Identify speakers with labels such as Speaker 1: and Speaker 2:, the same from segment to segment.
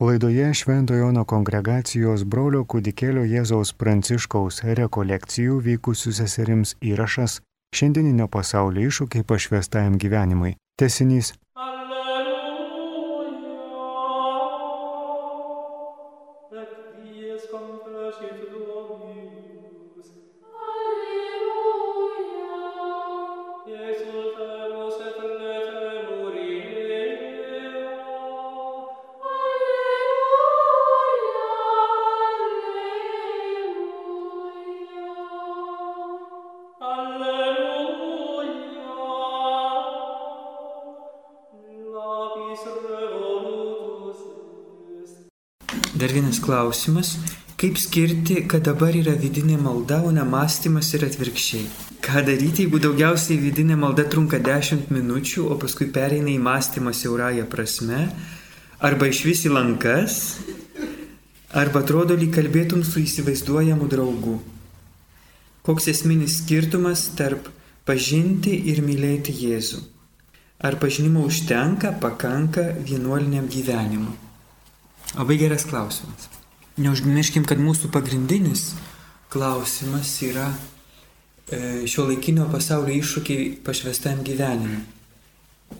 Speaker 1: Laidoje Šventojo Jono kongregacijos brolio kūdikėlio Jėzaus Pranciškaus rekolekcijų vykusių seserims įrašas šiandieninio pasaulio iššūkiai pašvestajam gyvenimui. Tesinys
Speaker 2: Vienas klausimas. Kaip skirti, kad dabar yra vidinė malda, o ne mąstymas ir atvirkščiai? Ką daryti, jeigu daugiausiai vidinė malda trunka 10 minučių, o paskui pereina į mąstymą siaurąją prasme, arba iš vis į lankas, arba atrodo, lyg kalbėtum su įsivaizduojamu draugu. Koks esminis skirtumas tarp pažinti ir mylėti Jėzų? Ar pažinimo užtenka, pakanka vienuoliniam gyvenimui? Labai geras klausimas. Neužmirškim, kad mūsų pagrindinis klausimas yra e, šio laikinio pasaulio iššūkiai pašvestam gyvenimui.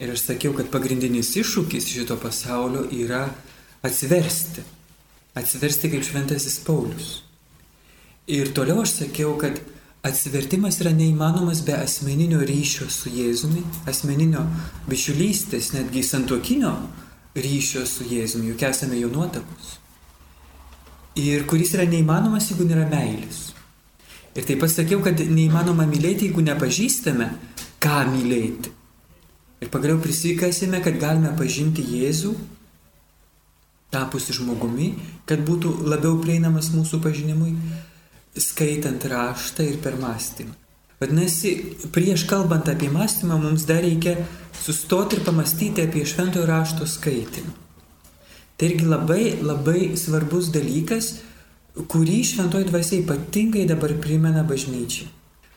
Speaker 2: Ir aš sakiau, kad pagrindinis iššūkis šito pasaulio yra atsiversti. Atsiversti kaip šventasis Paulius. Ir toliau aš sakiau, kad atsivertimas yra neįmanomas be asmeninio ryšio su Jėzumi, asmeninio bičiulystės, netgi santuokinio ryšio su Jėzumi, juk esame jo nuotakus. Ir kuris yra neįmanomas, jeigu nėra meilės. Ir taip pat sakiau, kad neįmanoma mylėti, jeigu nepažįstame, ką mylėti. Ir pagaliau prisikasime, kad galime pažinti Jėzų, tapusi žmogumi, kad būtų labiau prieinamas mūsų pažinimui, skaitant raštą ir per mąstymą. Vadinasi, prieš kalbant apie mąstymą, mums dar reikia sustoti ir pamastyti apie šventojo rašto skaitimą. Tai irgi labai, labai svarbus dalykas, kurį šventoji dvasia ypatingai dabar primena bažnyčiai.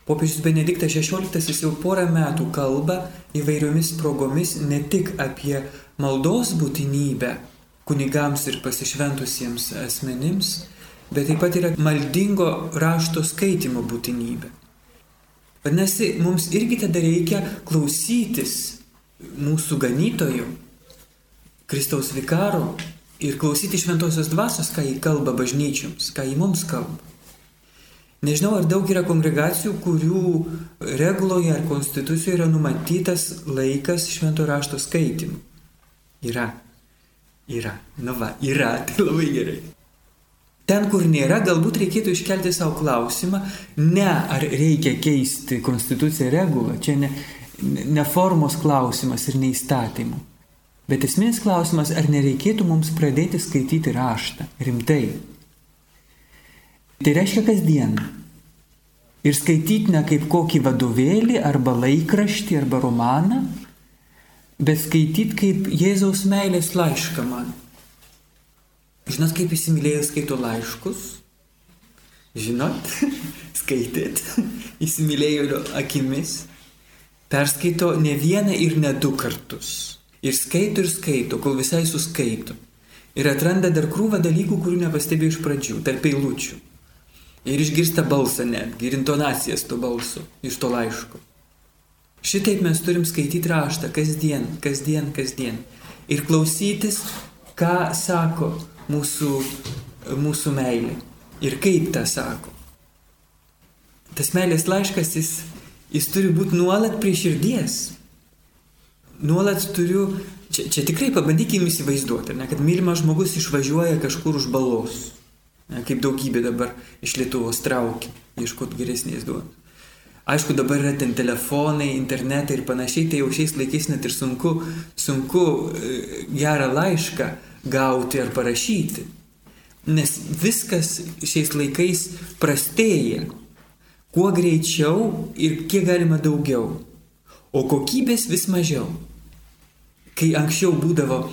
Speaker 2: Popiežius Benediktas XVI jau porą metų kalba įvairiomis progomis ne tik apie maldos būtinybę kunigams ir pasišventusiems asmenims, bet taip pat yra maldingo rašto skaitimo būtinybė. Vadinasi, mums irgi tada reikia klausytis mūsų ganytojų, Kristaus vikaro ir klausyti šventosios dvasios, ką jį kalba bažnyčioms, ką jį mums kalba. Nežinau, ar daug yra kongregacijų, kurių reguloje ar konstitucijoje yra numatytas laikas švento rašto skaitimui. Yra. Yra. Na va, yra. Tai labai gerai. Ten, kur nėra, galbūt reikėtų iškelti savo klausimą, ne ar reikia keisti konstituciją regulą, čia ne, ne formos klausimas ir neįstatymų. Bet esminis klausimas, ar nereikėtų mums pradėti skaityti raštą rimtai. Tai reiškia kasdien. Ir skaityti ne kaip kokį vadovėlį arba laikraštį arba romaną, bet skaityti kaip Jėzaus meilės laišką man. Žinot, kaip įsimylėjęs skaito laiškus? Žinot, skaitėt, įsimylėjo akimis, perskaito ne vieną ir ne du kartus. Ir skaito ir skaito, kol visai suskaito. Ir atranda dar krūvą dalykų, kurių nepastebėjo iš pradžių, tarp eilučių. Ir išgirsta balsą netgi, ir intonacijas to balso, iš to laiško. Šitaip mes turim skaityti raštą kasdien, kasdien, kasdien. Ir klausytis, ką sako mūsų, mūsų meilė. Ir kaip tą sako. Tas meilės laiškas, jis, jis turi būti nuolat prie širdies. Nuolat turiu, čia, čia tikrai pabandykime įsivaizduoti, ne, kad mylimas žmogus išvažiuoja kažkur už balos. Ne, kaip daugybė dabar iš Lietuvos traukia, ieškot geresnės duonos. Aišku, dabar yra ten telefonai, internetai ir panašiai, tai jau šiais laikais net ir sunku, sunku e, gerą laišką gauti ar parašyti. Nes viskas šiais laikais prastėja. Kuo greičiau ir kiek galima daugiau. O kokybės vis mažiau. Kai anksčiau būdavo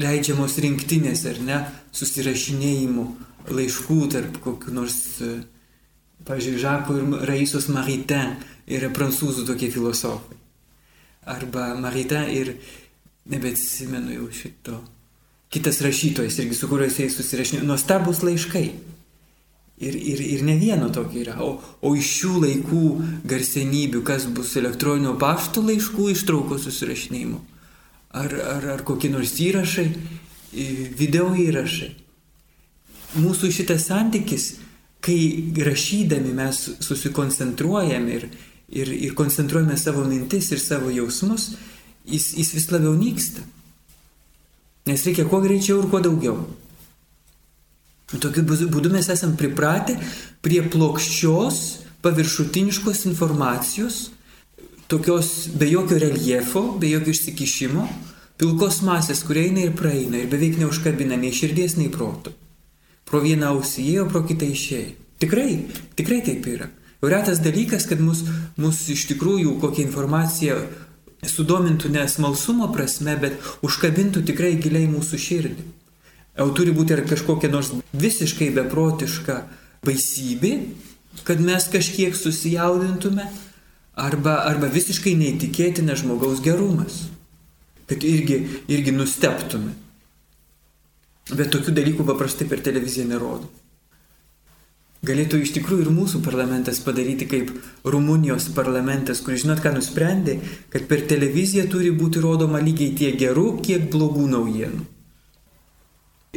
Speaker 2: leidžiamos rinktinės ar ne, susirašinėjimų laiškų tarp kokių nors, pažiūrėjau, Žako ir Raisos Maritain yra prancūzų tokie filosofai. Arba Maritain ir, nebeatsimenu jau šito kitas rašytojas irgi su kuriuo jisai susirašinėjo, nuostabus laiškai. Ir, ir, ir ne vieno tokio yra. O, o iš šių laikų garsenybių, kas bus elektroninio pašto laiškų ištraukos susirašinėjimo, ar, ar, ar kokie nors įrašai, video įrašai. Mūsų šitas santykis, kai rašydami mes susikoncentruojam ir, ir, ir koncentruojame savo mintis ir savo jausmus, jis, jis vis labiau nyksta. Nes reikia kuo greičiau ir kuo daugiau. Tokiu būdu mes esam pripratę prie plokščios, paviršutiniškos informacijos, tokios be jokio reljefo, be jokio išsikišimo, pilkos masės, kurie eina ir praeina ir beveik neužkabina nei širdies, nei proto. Pro vieną ausį įėjo, pro kitą išėjo. Tikrai, tikrai taip yra. Retas dalykas, kad mus, mus iš tikrųjų kokią informaciją sudomintų ne smalsumo prasme, bet užkabintų tikrai giliai mūsų širdį. Jau turi būti ir kažkokia nors visiškai beprotiška baisybė, kad mes kažkiek susijaudintume, arba, arba visiškai neįtikėtina žmogaus gerumas, kad irgi, irgi nusteptume. Bet tokių dalykų paprastai per televiziją nerodo. Galėtų iš tikrųjų ir mūsų parlamentas padaryti kaip Rumunijos parlamentas, kuris žinot, ką nusprendė, kad per televiziją turi būti rodoma lygiai tiek gerų, kiek blogų naujienų.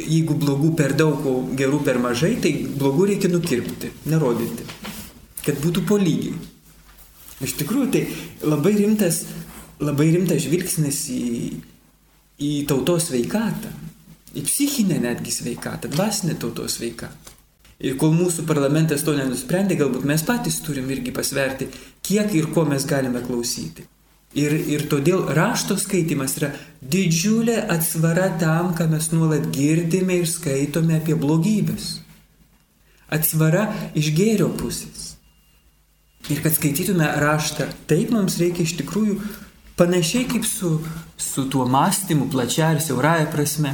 Speaker 2: Jeigu blogų per daug, o gerų per mažai, tai blogų reikia nukirpti, nerodyti, kad būtų po lygiai. Iš tikrųjų, tai labai rimtas, labai rimtas žvilgsnis į, į tautos sveikatą, į psichinę netgi sveikatą, dvasinę tautos sveikatą. Ir kol mūsų parlamentas to nenusprendė, galbūt mes patys turim irgi pasverti, kiek ir ko mes galime klausyti. Ir, ir todėl rašto skaitimas yra didžiulė atsvara tam, ką mes nuolat girdime ir skaitome apie blogybės. Atsvara iš gėrio pusės. Ir kad skaitytume raštą, taip mums reikia iš tikrųjų panašiai kaip su, su tuo mąstymu plačia ir siauraja prasme.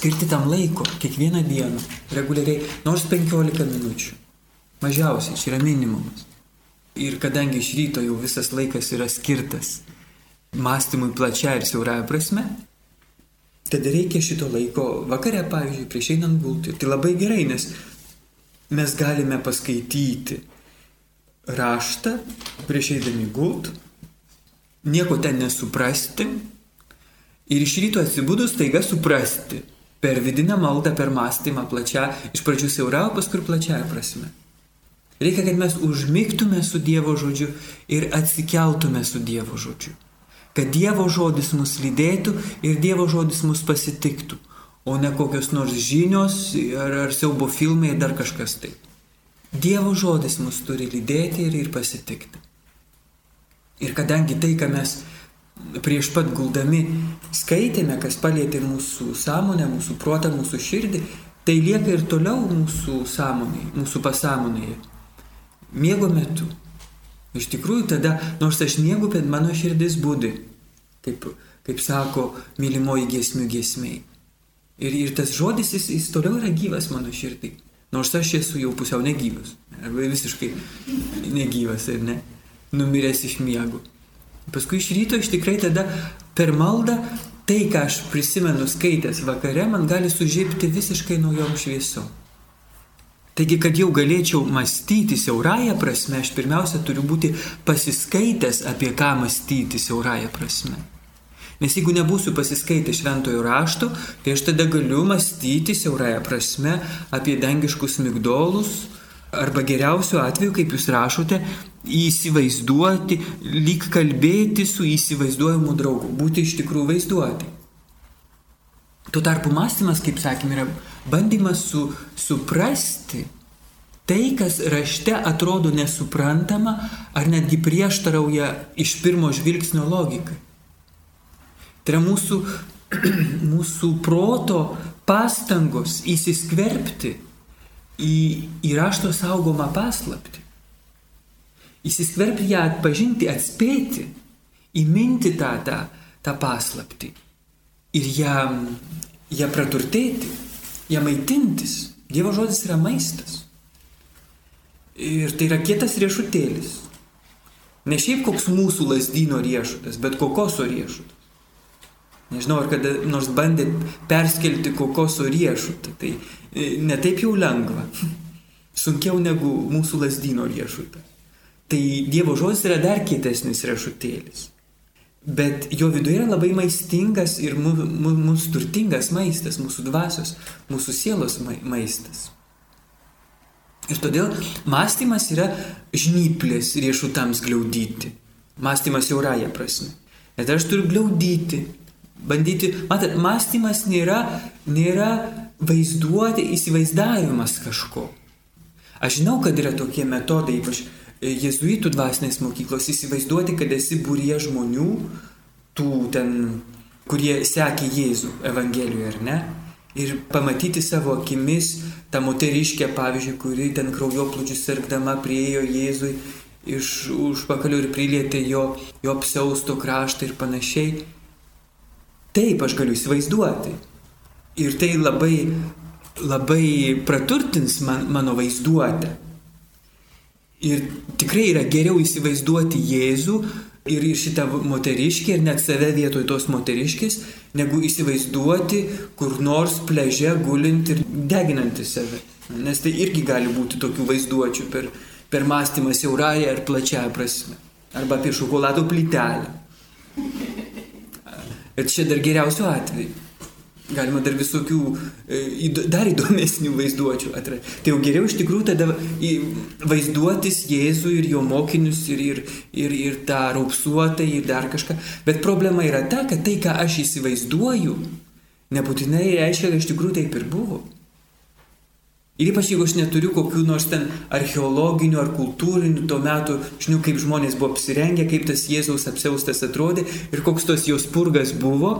Speaker 2: Skirti tam laiko, kiekvieną dieną, reguliariai, nors 15 minučių. Mažiausiai, čia yra minimumas. Ir kadangi iš ryto jau visas laikas yra skirtas mąstymui plačia ir siauraja prasme, tada reikia šito laiko vakare, pavyzdžiui, prieš einant gulti. Tai labai gerai, nes mes galime paskaityti raštą prieš eidami gult, nieko ten nesuprasti ir iš ryto atsibūdus taiga suprasti per vidinę maldą, per mąstymą plačia, iš pradžių siaura, paskui plačiaja prasme. Reikia, kad mes užmygtume su Dievo žodžiu ir atsikeltume su Dievo žodžiu. Kad Dievo žodis mus lydėtų ir Dievo žodis mus pasitiktų, o ne kokios nors žinios ar, ar siaubo filmai ar dar kažkas tai. Dievo žodis mus turi lydėti ir, ir pasitikti. Ir kadangi tai, ką mes prieš pat guldami skaitėme, kas palėtė mūsų sąmonę, mūsų protą, mūsų širdį, tai lieka ir toliau mūsų sąmonėje, mūsų pasąmonėje miego metu. Iš tikrųjų, tada, nors aš miegu, bet mano širdis būdi, kaip, kaip sako mylimoji giesmių giesmiai. Ir, ir tas žodis, jis, jis toliau yra gyvas mano širdai. Nors aš esu jau pusiau negyvas. Arba visiškai negyvas, ar ne? Numiręs iš miego. Paskui iš ryto iš tikrai tada per maldą tai, ką aš prisimenu skaitęs vakare, man gali sužypti visiškai naujom šviesom. Taigi, kad jau galėčiau mąstyti siaurąją prasme, aš pirmiausia turiu būti pasiskaitęs apie ką mąstyti siaurąją prasme. Nes jeigu nebūsiu pasiskaitę šventojo rašto, tai aš tada galiu mąstyti siaurąją prasme apie dangiškus migdolus, arba geriausiu atveju, kaip jūs rašote, įsivaizduoti, lyg kalbėti su įsivaizduojamu draugu, būti iš tikrųjų vaizduoti. Tuo tarpu mąstymas, kaip sakėme, yra bandymas su, suprasti tai, kas rašte atrodo nesuprantama ar netgi prieštarauja iš pirmo žvilgsnio logikai. Tai yra mūsų, mūsų proto pastangos įsiskverbti į, į rašto saugomą paslapti. Įsiskverbti ją atpažinti, atspėti, įminti tą, tą, tą paslapti ir ją, ją praturtėti, ją maitintis. Dievo žodis yra maistas. Ir tai yra kietas riešutėlis. Ne šiaip koks mūsų lasdyno riešutas, bet kokoso riešutas. Nežinau, ar kada nors bandėt perskelti kokoso riešutą. Tai netaip jau lengva. Sunkiau negu mūsų lasdyno riešutą. Tai Dievo žodis yra dar kietesnis riešutėlis. Bet jo viduje yra labai maistingas ir mūsų turtingas maistas, mūsų dvasios, mūsų sielos maistas. Ir todėl mąstymas yra žnyplės riešutams gliaudyti. Mąstymas jauraja prasme. Bet aš turiu gliaudyti, bandyti, matot, mąstymas nėra, nėra vaizduoti, įsivaizdavimas kažko. Aš žinau, kad yra tokie metodai, ypač jezuitų dvasinės mokyklos įsivaizduoti, kad esi būrie žmonių, tų ten, kurie sekė Jėzų Evangelijoje, ar ne? Ir pamatyti savo akimis tą moteriškę, pavyzdžiui, kuri ten kraujoplūdžių sirgdama priejo Jėzui iš užpakalių ir prilietė jo, jo apsiausto kraštą ir panašiai. Taip aš galiu įsivaizduoti. Ir tai labai, labai praturtins man, mano vaizduotę. Ir tikrai yra geriau įsivaizduoti Jėzų ir šitą moteriškę ir net save vietoj tos moteriškės, negu įsivaizduoti kur nors pleže gulint ir deginantį save. Nes tai irgi gali būti tokių vaizduočių per, per mąstymą siaurąją ir plačiąją prasme. Arba apie šokolado plytelę. Ir čia dar geriausiu atveju. Galima dar visokių e, dar įdomesnių vaizduočių atrasti. Tai jau geriau iš tikrųjų tada vaizduotis Jėzų ir jo mokinius ir, ir, ir, ir tą raupsuotą ir dar kažką. Bet problema yra ta, kad tai, ką aš įsivaizduoju, nebūtinai reiškia, kad iš tikrųjų taip ir buvo. Ir ypač jeigu aš neturiu kokių nors ten archeologinių ar kultūrinių to metų žinių, kaip žmonės buvo apsirengę, kaip tas Jėzaus apsiaustas atrodė ir koks tos jos purgas buvo,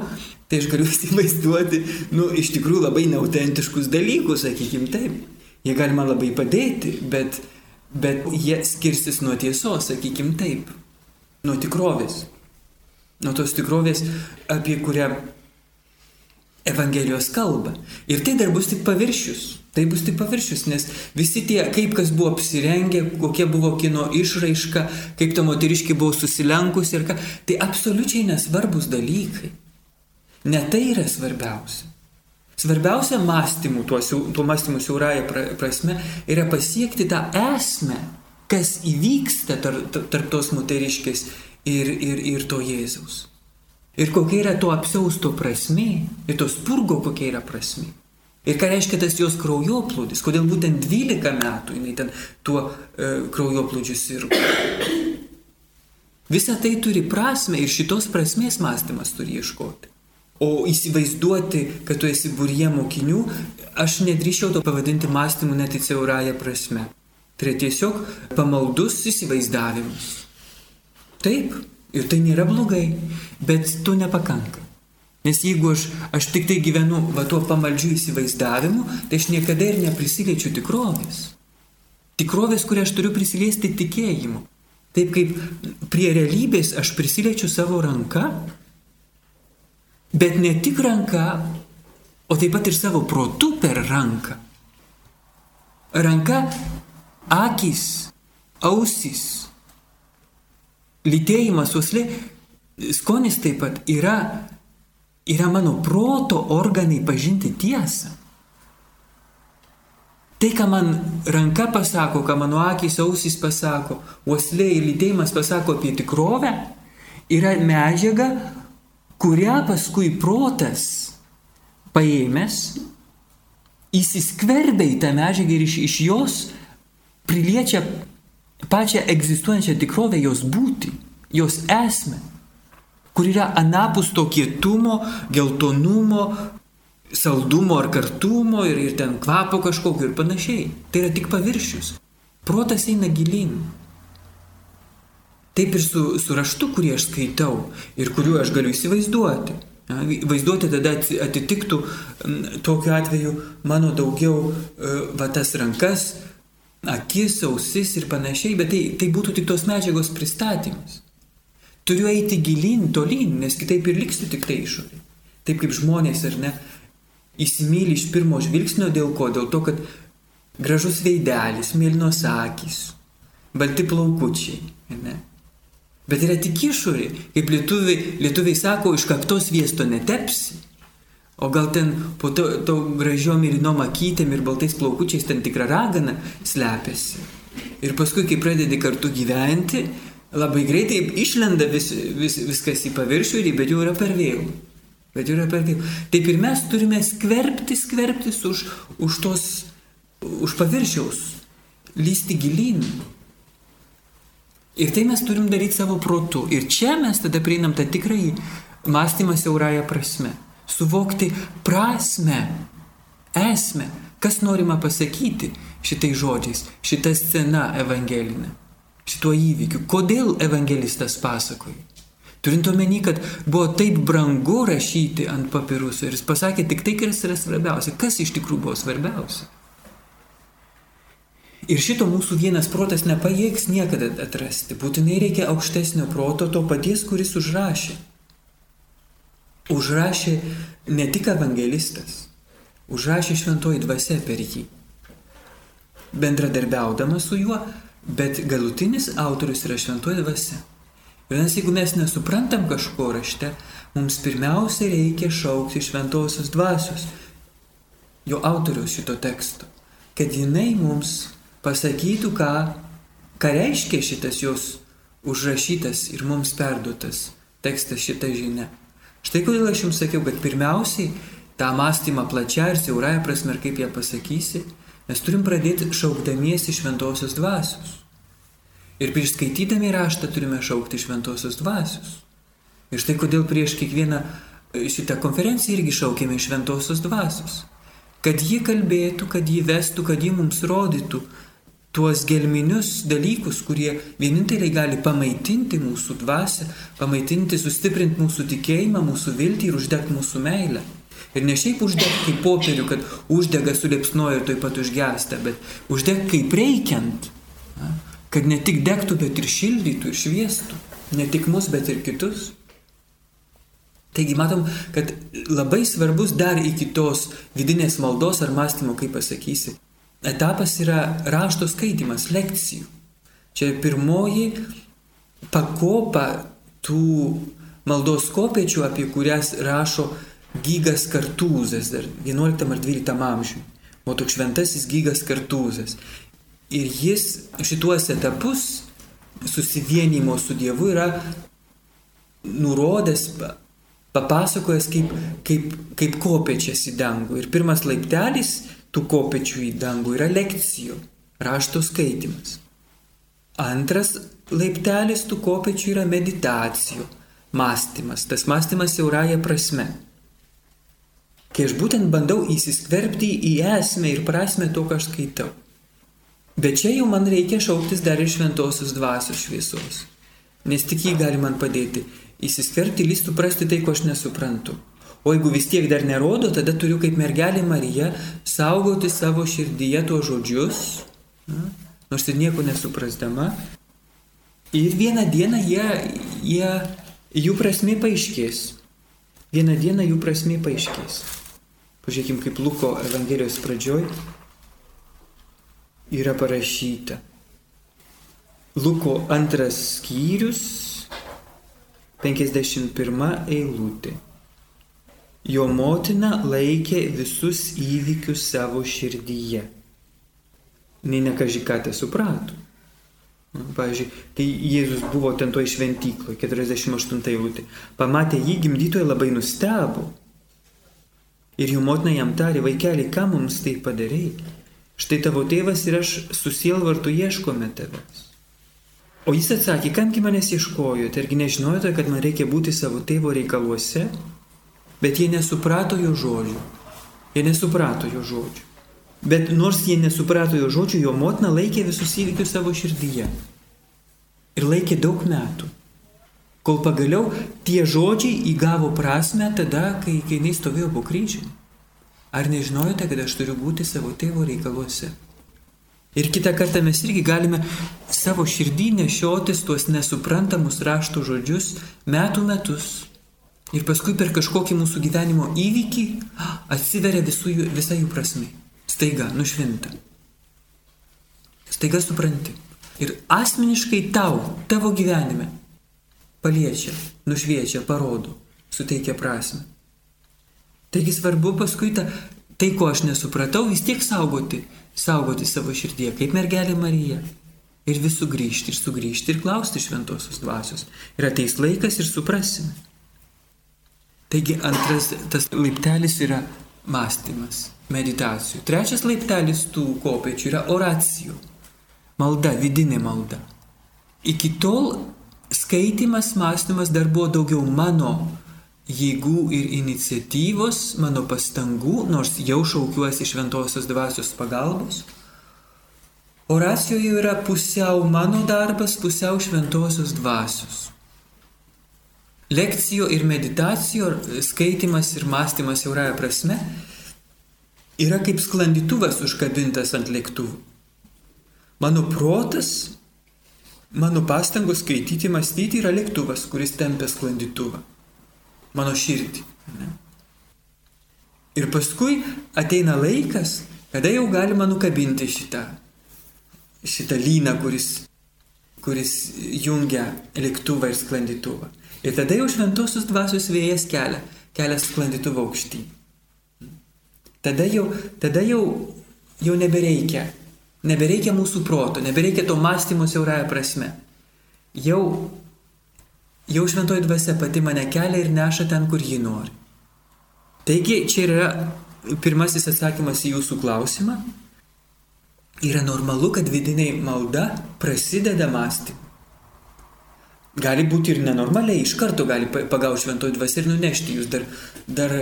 Speaker 2: tai aš galiu įsivaizduoti, nu, iš tikrųjų labai neautentiškus dalykus, sakykim taip. Jie gali man labai padėti, bet, bet jie skirsis nuo tiesos, sakykim taip, nuo tikrovės. Nuo tos tikrovės, apie kurią Evangelijos kalba. Ir tai dar bus tik paviršius. Tai bus tik paviršius, nes visi tie, kaip kas buvo apsirengę, kokia buvo kino išraiška, kaip ta moteriškė buvo susilenkusi ir ką, tai absoliučiai nesvarbus dalykai. Ne tai yra svarbiausia. Svarbiausia mąstymų, tuo, tuo mąstymu siaurąją prasme, yra pasiekti tą esmę, kas įvyksta tarp, tarp tos moteriškės ir, ir, ir to Jėzaus. Ir kokia yra to apsiausto prasme, ir tos purgo kokia yra prasme. Ir ką reiškia tas jos kraujoplūdis, kodėl būtent 12 metų jinai ten tuo e, kraujoplūdžiu sirgo. Visa tai turi prasme ir šitos prasmės mąstymas turi ieškoti. O įsivaizduoti, kad tu esi būrie mokinių, aš nedrįšiau to pavadinti mąstymu net į siaurąją prasme. Tai yra tiesiog pamaldus įsivaizdavimas. Taip, ir tai nėra blogai, bet to nepakanka. Nes jeigu aš, aš tik tai gyvenu va tuo pamaldžiu įsivaizdavimu, tai aš niekada ir neprisiliečiu tikrovės. Tikrovės, kurią aš turiu prisiliesti tikėjimu. Taip kaip prie realybės aš prisiliečiu savo ranką, bet ne tik ranka, o taip pat ir savo protu per ranką. Ranka, akis, ausis, lytėjimas, uoslė, skonis taip pat yra yra mano proto organai pažinti tiesą. Tai, ką man ranka pasako, ką mano akis ausys pasako, uoslė ir lydėjimas pasako apie tikrovę, yra medžiaga, kurią paskui protas paėmęs įsiskverbia į tą medžiagą ir iš, iš jos priliečia pačią egzistuojančią tikrovę, jos būti, jos esmę kur yra anapus to kietumo, geltonumo, saldumo ar kartumo ir, ir ten kvapo kažkokio ir panašiai. Tai yra tik paviršius. Protas eina gilin. Taip ir su, su raštu, kurį aš skaitau ir kuriuo aš galiu įsivaizduoti. Vaizduoti tada atitiktų tokiu atveju mano daugiau e, va tas rankas, akis, ausis ir panašiai, bet tai, tai būtų tik tos medžiagos pristatymas. Turiu eiti gilin, tolin, nes kitaip ir liksiu tik tai išorė. Taip kaip žmonės, ar ne, įsimylį iš pirmo žvilgsnio dėl ko? Dėl to, kad gražus veidelis, mėlynos akis, balti plaukučiai, ne? Bet yra tik išorė, kaip lietuviai, lietuviai sako, iš kaktos viesto netepsi. O gal ten po to, to gražiom ir įnom akytėm ir baltais plaukučiais ten tikra ragana slepiasi. Ir paskui, kai pradedi kartu gyventi, labai greitai išlenda vis, vis, viskas į paviršių, bet jau yra per vėlų. Bet jau yra per vėlų. Taip ir mes turime skverbti, skverbtis už, už tos, už paviršiaus, lysti gilin. Ir tai mes turim daryti savo protu. Ir čia mes tada prieinam tą tikrąjį mąstymą siaurąją prasme. Suvokti prasme, esmę, kas norima pasakyti šitais žodžiais, šita scena evangelinė, šituo įvykiu. Kodėl evangelistas pasakoja? Turint omeny, kad buvo taip brangu rašyti ant papirusų ir jis pasakė tik tai, kas yra svarbiausia. Kas iš tikrųjų buvo svarbiausia? Ir šito mūsų vienas protas nepajėgs niekada atrasti. Būtinai reikia aukštesnio proto, to paties, kuris užrašė. Užrašė ne tik evangelistas, užrašė šventoji dvasia per jį. Bendradarbiaudamas su juo, bet galutinis autorius yra šventoji dvasia. Vienas, jeigu mes nesuprantam kažko rašte, mums pirmiausia reikia šaukti šventosios dvasios, jo autoriaus šito teksto, kad jinai mums pasakytų, ką, ką reiškia šitas jos užrašytas ir mums perduotas tekstas šitą žinią. Štai kodėl aš jums sakiau, kad pirmiausiai tą mąstymą plačia ir siaurąją prasme, ir kaip ją pasakysi, mes turim pradėti šaukdamiesi šventosios dvasios. Ir prieš skaitydami raštą turime šaukti šventosios dvasios. Ir štai kodėl prieš kiekvieną šitą konferenciją irgi šaukėme šventosios dvasios. Kad ji kalbėtų, kad ji vestų, kad ji mums rodytų, tuos gelminius dalykus, kurie vieninteliai gali pamaitinti mūsų dvasę, pamaitinti, sustiprinti mūsų tikėjimą, mūsų viltį ir uždegti mūsų meilę. Ir ne šiaip uždegti kaip popierių, kad uždega suliepsnoja ir taip pat užgesta, bet uždegti kaip reikiant, kad ne tik degtų, bet ir šildytų ir šviestų. Ne tik mus, bet ir kitus. Taigi matom, kad labai svarbus dar iki tos vidinės maldos ar mąstymo, kaip pasakysi, etapas yra rašto skaitimas, lekcijų. Čia pirmoji pakopa tų maldos kopiečių, apie kurias rašo Gygas Kartūzas dar 11 ar 12 amžiui. O toks šventasis Gygas Kartūzas. Ir jis šituos etapus susivienimo su Dievu yra nurodęs, papasakojęs kaip, kaip, kaip kopiečias į dangų. Ir pirmas laiptelis tų kopečių į dangų yra lekcijų, rašto skaitimas. Antras laiptelis tų kopečių yra meditacijų, mąstymas, tas mąstymas siaurąją prasme. Kai aš būtent bandau įsiskverbti į esmę ir prasme to, ką aš skaitau. Bet čia jau man reikia šauktis dar ir šventosios dvasios šviesos. Nes tik jį gali man padėti įsiskverbti, lystų prasti tai, ko aš nesuprantu. O jeigu vis tiek dar nerodo, tada turiu kaip mergelė Marija saugoti savo širdyje tuos žodžius, na, nors ir nieko nesuprasdama. Ir vieną dieną jie, jie, jų prasme paaiškės. Vieną dieną jų prasme paaiškės. Pažiūrėkime, kaip Luko Evangelijos pradžioj yra parašyta. Luko antras skyrius, 51 eilutė. Jo motina laikė visus įvykius savo širdyje. Nei nekaži ką te suprato. Pavyzdžiui, kai Jėzus buvo ten toj šventykloje, 48 eilutė, pamatė jį gimdytoje labai nustebo. Ir jų motina jam tarė, vaikeli, ką mums tai padarėjai? Štai tavo tėvas ir aš susielvartu ieškome tavęs. O jis atsakė, kamgi manęs ieškojote, argi nežinojote, kad man reikia būti savo tėvo reikaluose? Bet jie nesuprato jo žodžių. Jie nesuprato jo žodžių. Bet nors jie nesuprato jo žodžių, jo motina laikė visus įvykius savo širdyje. Ir laikė daug metų. Kol pagaliau tie žodžiai įgavo prasme tada, kai, kai jinai stovėjo po kryžiumi. Ar nežinojote, kad aš turiu būti savo tėvo reikaluose? Ir kitą kartą mes irgi galime savo širdį nešiotis tuos nesuprantamus rašto žodžius metų metus. Ir paskui per kažkokį mūsų gyvenimo įvykį atsiveria jų, visa jų prasme. Staiga, nušvinta. Staiga supranti. Ir asmeniškai tau, tavo gyvenime, paliečia, nušviečia, parodo, suteikia prasme. Taigi svarbu paskui tą, tai, ko aš nesupratau, vis tiek saugoti, saugoti savo širdie, kaip mergelė Marija. Ir vis sugrįžti, ir sugrįžti, ir klausti šventosios dvasios. Ir ateis laikas ir suprasime. Taigi antras tas laiptelis yra mąstymas, meditacijų. Trečias laiptelis tų kopiečių yra oracijų. Malda, vidinė malda. Iki tol skaitimas, mąstymas dar buvo daugiau mano jėgų ir iniciatyvos, mano pastangų, nors jau šaukiuosi šventosios dvasios pagalbos. Oracijoje yra pusiau mano darbas, pusiau šventosios dvasios. Lekcijo ir meditacijo, skaitimas ir mąstymas jaurąją prasme yra kaip sklandytuvas užkabintas ant lėktuvų. Mano protas, mano pastangos skaityti, mąstyti yra lėktuvas, kuris tempia sklandytuvą mano širdį. Ne? Ir paskui ateina laikas, kada jau galima nukabinti šitą, šitą lyną, kuris, kuris jungia lėktuvą ir sklandytuvą. Ir tada jau šventosios dvasios vėjas kelia, kelia sklandytuvą aukštyn. Tada jau, tada jau, jau nebereikia, nebereikia mūsų proto, nebereikia to mąstymo siaurąją prasme. Jau jau šventoji dvasia pati mane kelia ir neša ten, kur ji nori. Taigi čia yra pirmasis atsakymas į jūsų klausimą. Yra normalu, kad vidiniai malda prasideda mąstymu. Gali būti ir nenormaliai, iš karto gali pagauti šventoji dvasia ir nunešti jūs dar, dar,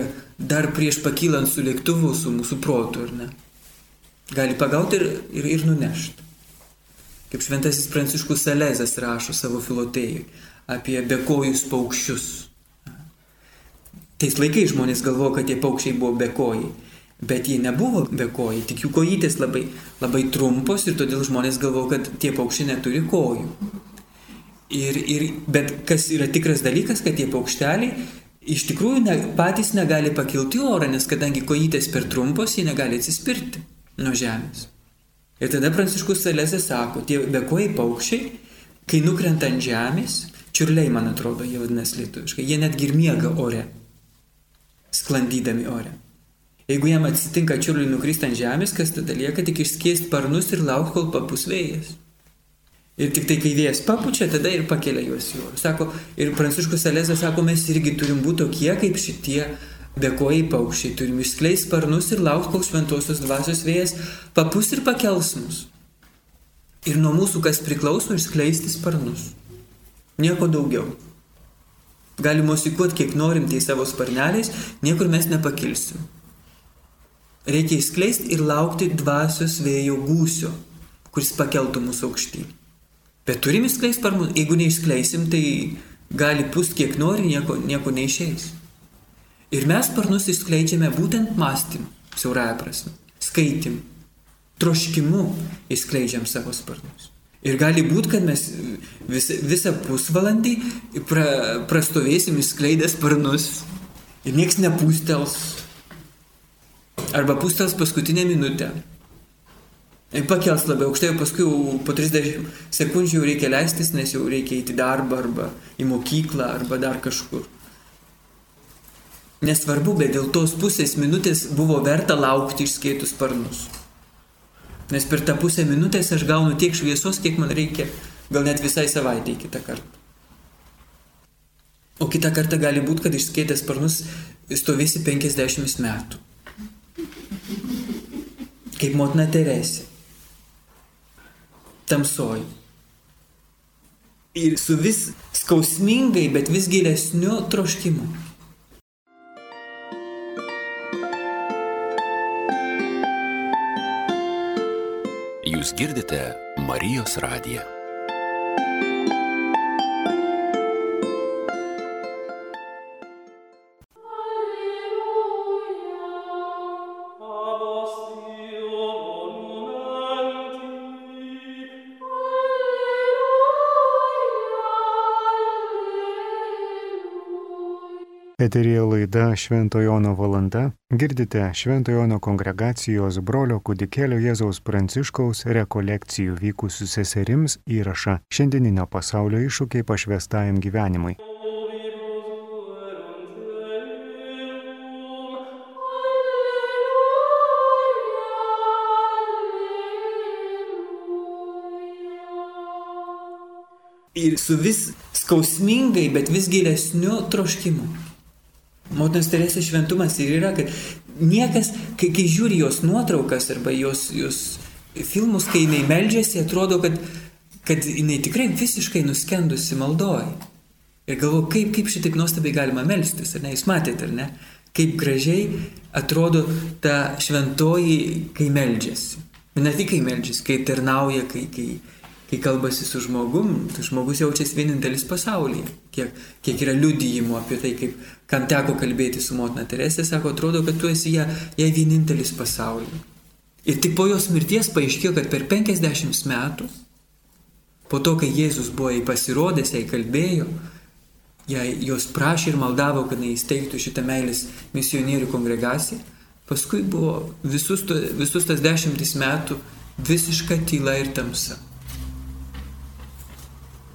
Speaker 2: dar prieš pakylant su lėktuvu, su mūsų protu, ar ne? Gali pagauti ir, ir, ir nunešti. Kaip šventasis pranciškus Salezas rašo savo filotėjui apie bekojus paukščius. Tais laikais žmonės galvojo, kad tie paukščiai buvo bekojai. Bet jie nebuvo bekojai, tik jų kojytės labai, labai trumpos ir todėl žmonės galvoja, kad tie paukščiai neturi kojų. Ir, ir, bet kas yra tikras dalykas, kad tie paukšteliai iš tikrųjų ne, patys negali pakilti orą, nes kadangi kojytės per trumpos, jie negali atsispirti nuo žemės. Ir tada Pranciškus Salėse sako, tie bekojai paukščiai, kai nukrenta ant žemės, Čiurliai, man atrodo, jie vadinasi lietuviškai. Jie netgi ir miega ore, sklandydami ore. Jeigu jam atsitinka čiurliui nukristi ant žemės, kas tada lieka tik išskiesti parnus ir laukti, kol papus vėjas. Ir tik tai, kai vėjas papučia, tada ir pakelia juos į orą. Sako, ir Pranciškus Salėzė sako, mes irgi turim būti tokie, kaip šitie bekojai paukščiai. Turim išskleisti sparnus ir laukti, kol šventosios dvasios vėjas papus ir pakels mus. Ir nuo mūsų kas priklauso išskleisti sparnus. Nieko daugiau. Galim mosikuoti kiek norim tai savo sparneliais, niekur mes nepakilsim. Reikia įskleisti ir laukti dvasios vėjo gūsio, kuris pakeltų mūsų aukštyn. Bet turim įskleisti sparnus, jeigu neišskleisim, tai gali pūst kiek nori, nieko, nieko neišeis. Ir mes sparnus išskleidžiame būtent mąstymu, siaurąją prasme, skaitim, troškimu išskleidžiam savo sparnus. Ir gali būti, kad mes vis, visą pusvalandį pra, prastovėsim išskleidę sparnus ir nieks nepūstels. Arba pūstels paskutinę minutę. Pakels labiau aukštai, paskui po 30 sekundžių jau reikia leistis, nes jau reikia įti darbą arba į mokyklą arba dar kažkur. Nesvarbu, bet dėl tos pusės minutės buvo verta laukti išskėtus sparnus. Nes per tą pusę minutės aš gaunu tiek šviesos, kiek man reikia, gal net visai savaitę kitą kartą. O kitą kartą gali būti, kad išskėtęs sparnus stovėsi 50 metų. Kaip motina Teresė. Tamsoj. Ir su vis skausmingai, bet vis gilesniu troškimu.
Speaker 3: Jūs girdite Marijos radiją.
Speaker 1: Eterija laida Šventojono valanda. Girdite Šventojono kongregacijos brolio kudikėlio Jėzaus Pranciškaus rekolekcijų vykusių seserims įrašą šiandieninio pasaulio iššūkiai pašvestajam gyvenimui.
Speaker 2: ir su vis skausmingai, bet vis gilesniu troškimu. Motinos Teresės šventumas ir yra, kad niekas, kai, kai žiūri jos nuotraukas arba jos, jos filmus, kai jinai meldžiasi, atrodo, kad, kad jinai tikrai visiškai nuskendusi maldoja. Ir galvoju, kaip, kaip šitaip nuostabiai galima melstis, ar ne, jūs matėte, ar ne, kaip gražiai atrodo ta šventoji, kai meldžiasi. Ne tik kai meldžiasi, kai tarnauja, kai, kai, kai kalbasi su žmogum, tai žmogus jaučiasi vienintelis pasaulyje. Kiek, kiek yra liudijimų apie tai, kaip, kam teko kalbėti su motina Teresė, sako, atrodo, kad tu esi ją, jai vienintelis pasaulyje. Ir tik po jos mirties paaiškėjo, kad per 50 metų, po to, kai Jėzus buvo jai pasirodęs, jai kalbėjo, jai, jos prašė ir maldavo, kad jis įsteigtų šitą meilės misionierių kongregaciją, paskui buvo visus, to, visus tas dešimtis metų visiška tyla ir tamsa.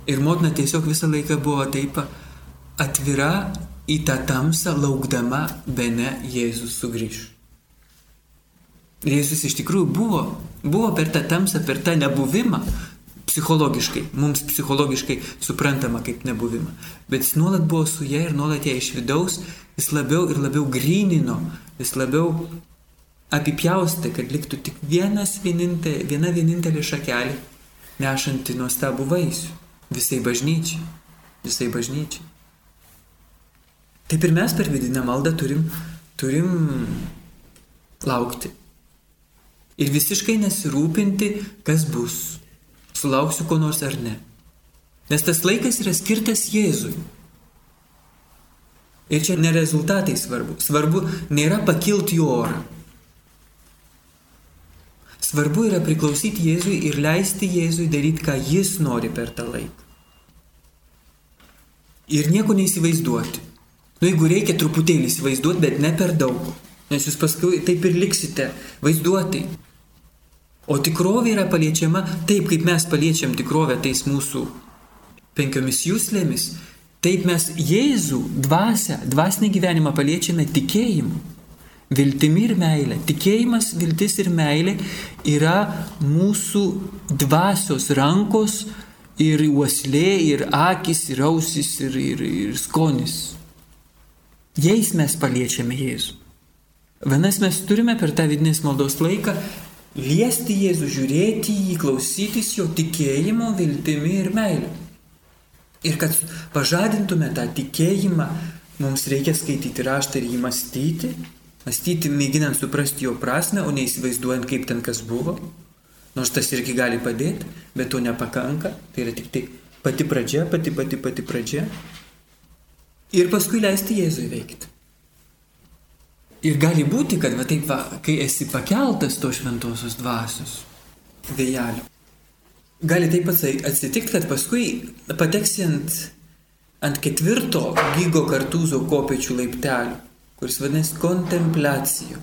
Speaker 2: Ir motina tiesiog visą laiką buvo taip atvira į tą tamsą, laukdama, bene Jėzus sugrįž. Ir Jėzus iš tikrųjų buvo, buvo per tą tamsą, per tą nebuvimą, psichologiškai, mums psichologiškai suprantama kaip nebuvimą. Bet jis nuolat buvo su ja ir nuolat ją iš vidaus, jis labiau ir labiau grynino, jis labiau apipjaustė, kad liktų tik vienas vienintelė, viena vienintelė šakelė, nešanti nuostabų vaisių visai bažnyčiai. Visai bažnyčiai. Taip ir mes per vidinę maldą turim, turim laukti. Ir visiškai nesirūpinti, kas bus. Sulauksiu ko nors ar ne. Nes tas laikas yra skirtas Jėzui. Ir čia ne rezultatai svarbu. Svarbu nėra pakilti į orą. Svarbu yra priklausyti Jėzui ir leisti Jėzui daryti, ką Jis nori per tą laiką ir nieko neįsivaizduoti. Nu, jeigu reikia truputėlį įsivaizduoti, bet ne per daug, nes jūs paskui taip ir liksite vaizduotai. O tikrovė yra paliečiama taip, kaip mes paliečiam tikrovę tais mūsų penkiomis jūslėmis, taip mes Jėzų dvasę, dvasinį gyvenimą paliečiame tikėjimu, viltimi ir meilė. Tikėjimas, viltis ir meilė yra mūsų dvasios rankos, ir uoslė, ir akis, ir ausis, ir, ir, ir skonis. Jais mes paliečiame Jėzų. Vienas mes turime per tą vidinės maldos laiką liesti Jėzų, žiūrėti jį, klausytis jo tikėjimo, viltimi ir meilė. Ir kad pažadintume tą tikėjimą, mums reikia skaityti raštą ir jį mąstyti, mąstyti mėginant suprasti jo prasme, o neįsivaizduojant, kaip ten kas buvo. Nors tas irgi gali padėti, bet to nepakanka. Tai yra tik tai pati pradžia, pati pati pati pradžia. Ir paskui leisti Jėzui veikti. Ir gali būti, kad va taip, va, kai esi pakeltas to šventosios dvasios vėjelio, gali taip atsitikti, kad paskui pateksi ant, ant ketvirto gygo kartuzo kopiečių laiptelių, kuris vadinasi kontempliacijų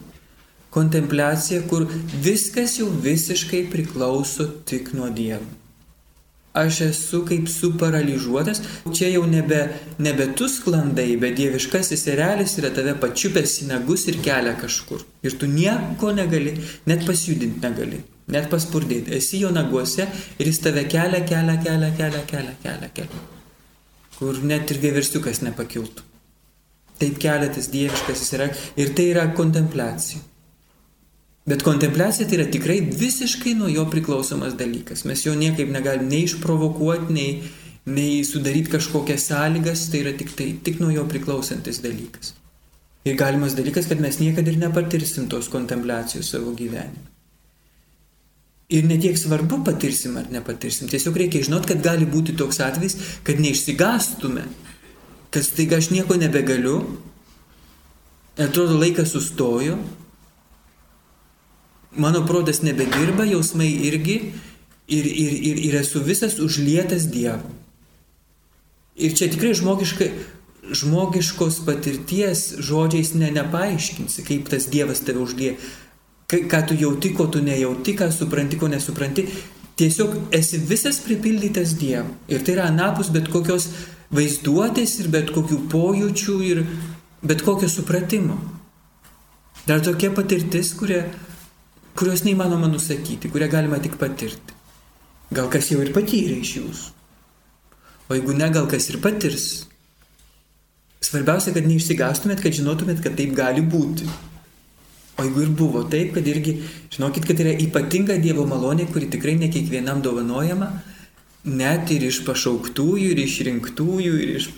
Speaker 2: kontempliacija, kur viskas jau visiškai priklauso tik nuo Dievo. Aš esu kaip suparaližuotas, čia jau nebe, nebe tu sklandai, bet dieviškasis erelis yra tave pačiupęs į nagus ir kelia kažkur. Ir tu nieko negali, net pasjudinti negali, net paspurdėti. Esi jo naguose ir jis tave kelia, kelia, kelia, kelia, kelia, kelia, kelia. Kur net ir vieversiukas nepakiltų. Taip keletas dieviškasis yra ir tai yra kontempliacija. Bet kontempliacija tai yra tikrai visiškai nuo jo priklausomas dalykas. Mes jo niekaip negalim nei išprovokuoti, nei, nei sudaryti kažkokias sąlygas, tai yra tik, tai, tik nuo jo priklausantis dalykas. Ir galimas dalykas, kad mes niekada ir nepatirsim tos kontempliacijos savo gyvenime. Ir netiek svarbu patirsim ar nepatirsim, tiesiog reikia žinot, kad gali būti toks atvejs, kad neišsigastume, kad staiga aš nieko nebegaliu, atrodo laikas sustojo, mano protas nebedirba, jausmai irgi ir, ir, ir, ir esu visas užlietas Dievo. Ir čia tikrai žmogiškai, žmogiškos patirties žodžiais ne, nepaaiškinsi, kaip tas Dievas tave užlieja, ką tu jauti, ko tu nejauti, ką supranti, ko nesupranti. Tiesiog esi visas pripildytas Dievo. Ir tai yra anapus bet kokios vaizduotės ir bet kokių pojūčių ir bet kokio supratimo. Dar tokia patirtis, kuria, kurios neįmanoma nusakyti, kurią galima tik patirti. Gal kas jau ir patyrė iš jūsų. O jeigu ne, gal kas ir patirs. Svarbiausia, kad neišsigastumėt, kad žinotumėt, kad taip gali būti. O jeigu ir buvo taip, kad irgi žinokit, kad yra ypatinga Dievo malonė, kuri tikrai ne kiekvienam dovanojama, net ir iš pašauktųjų, ir iš rinktųjų, ir iš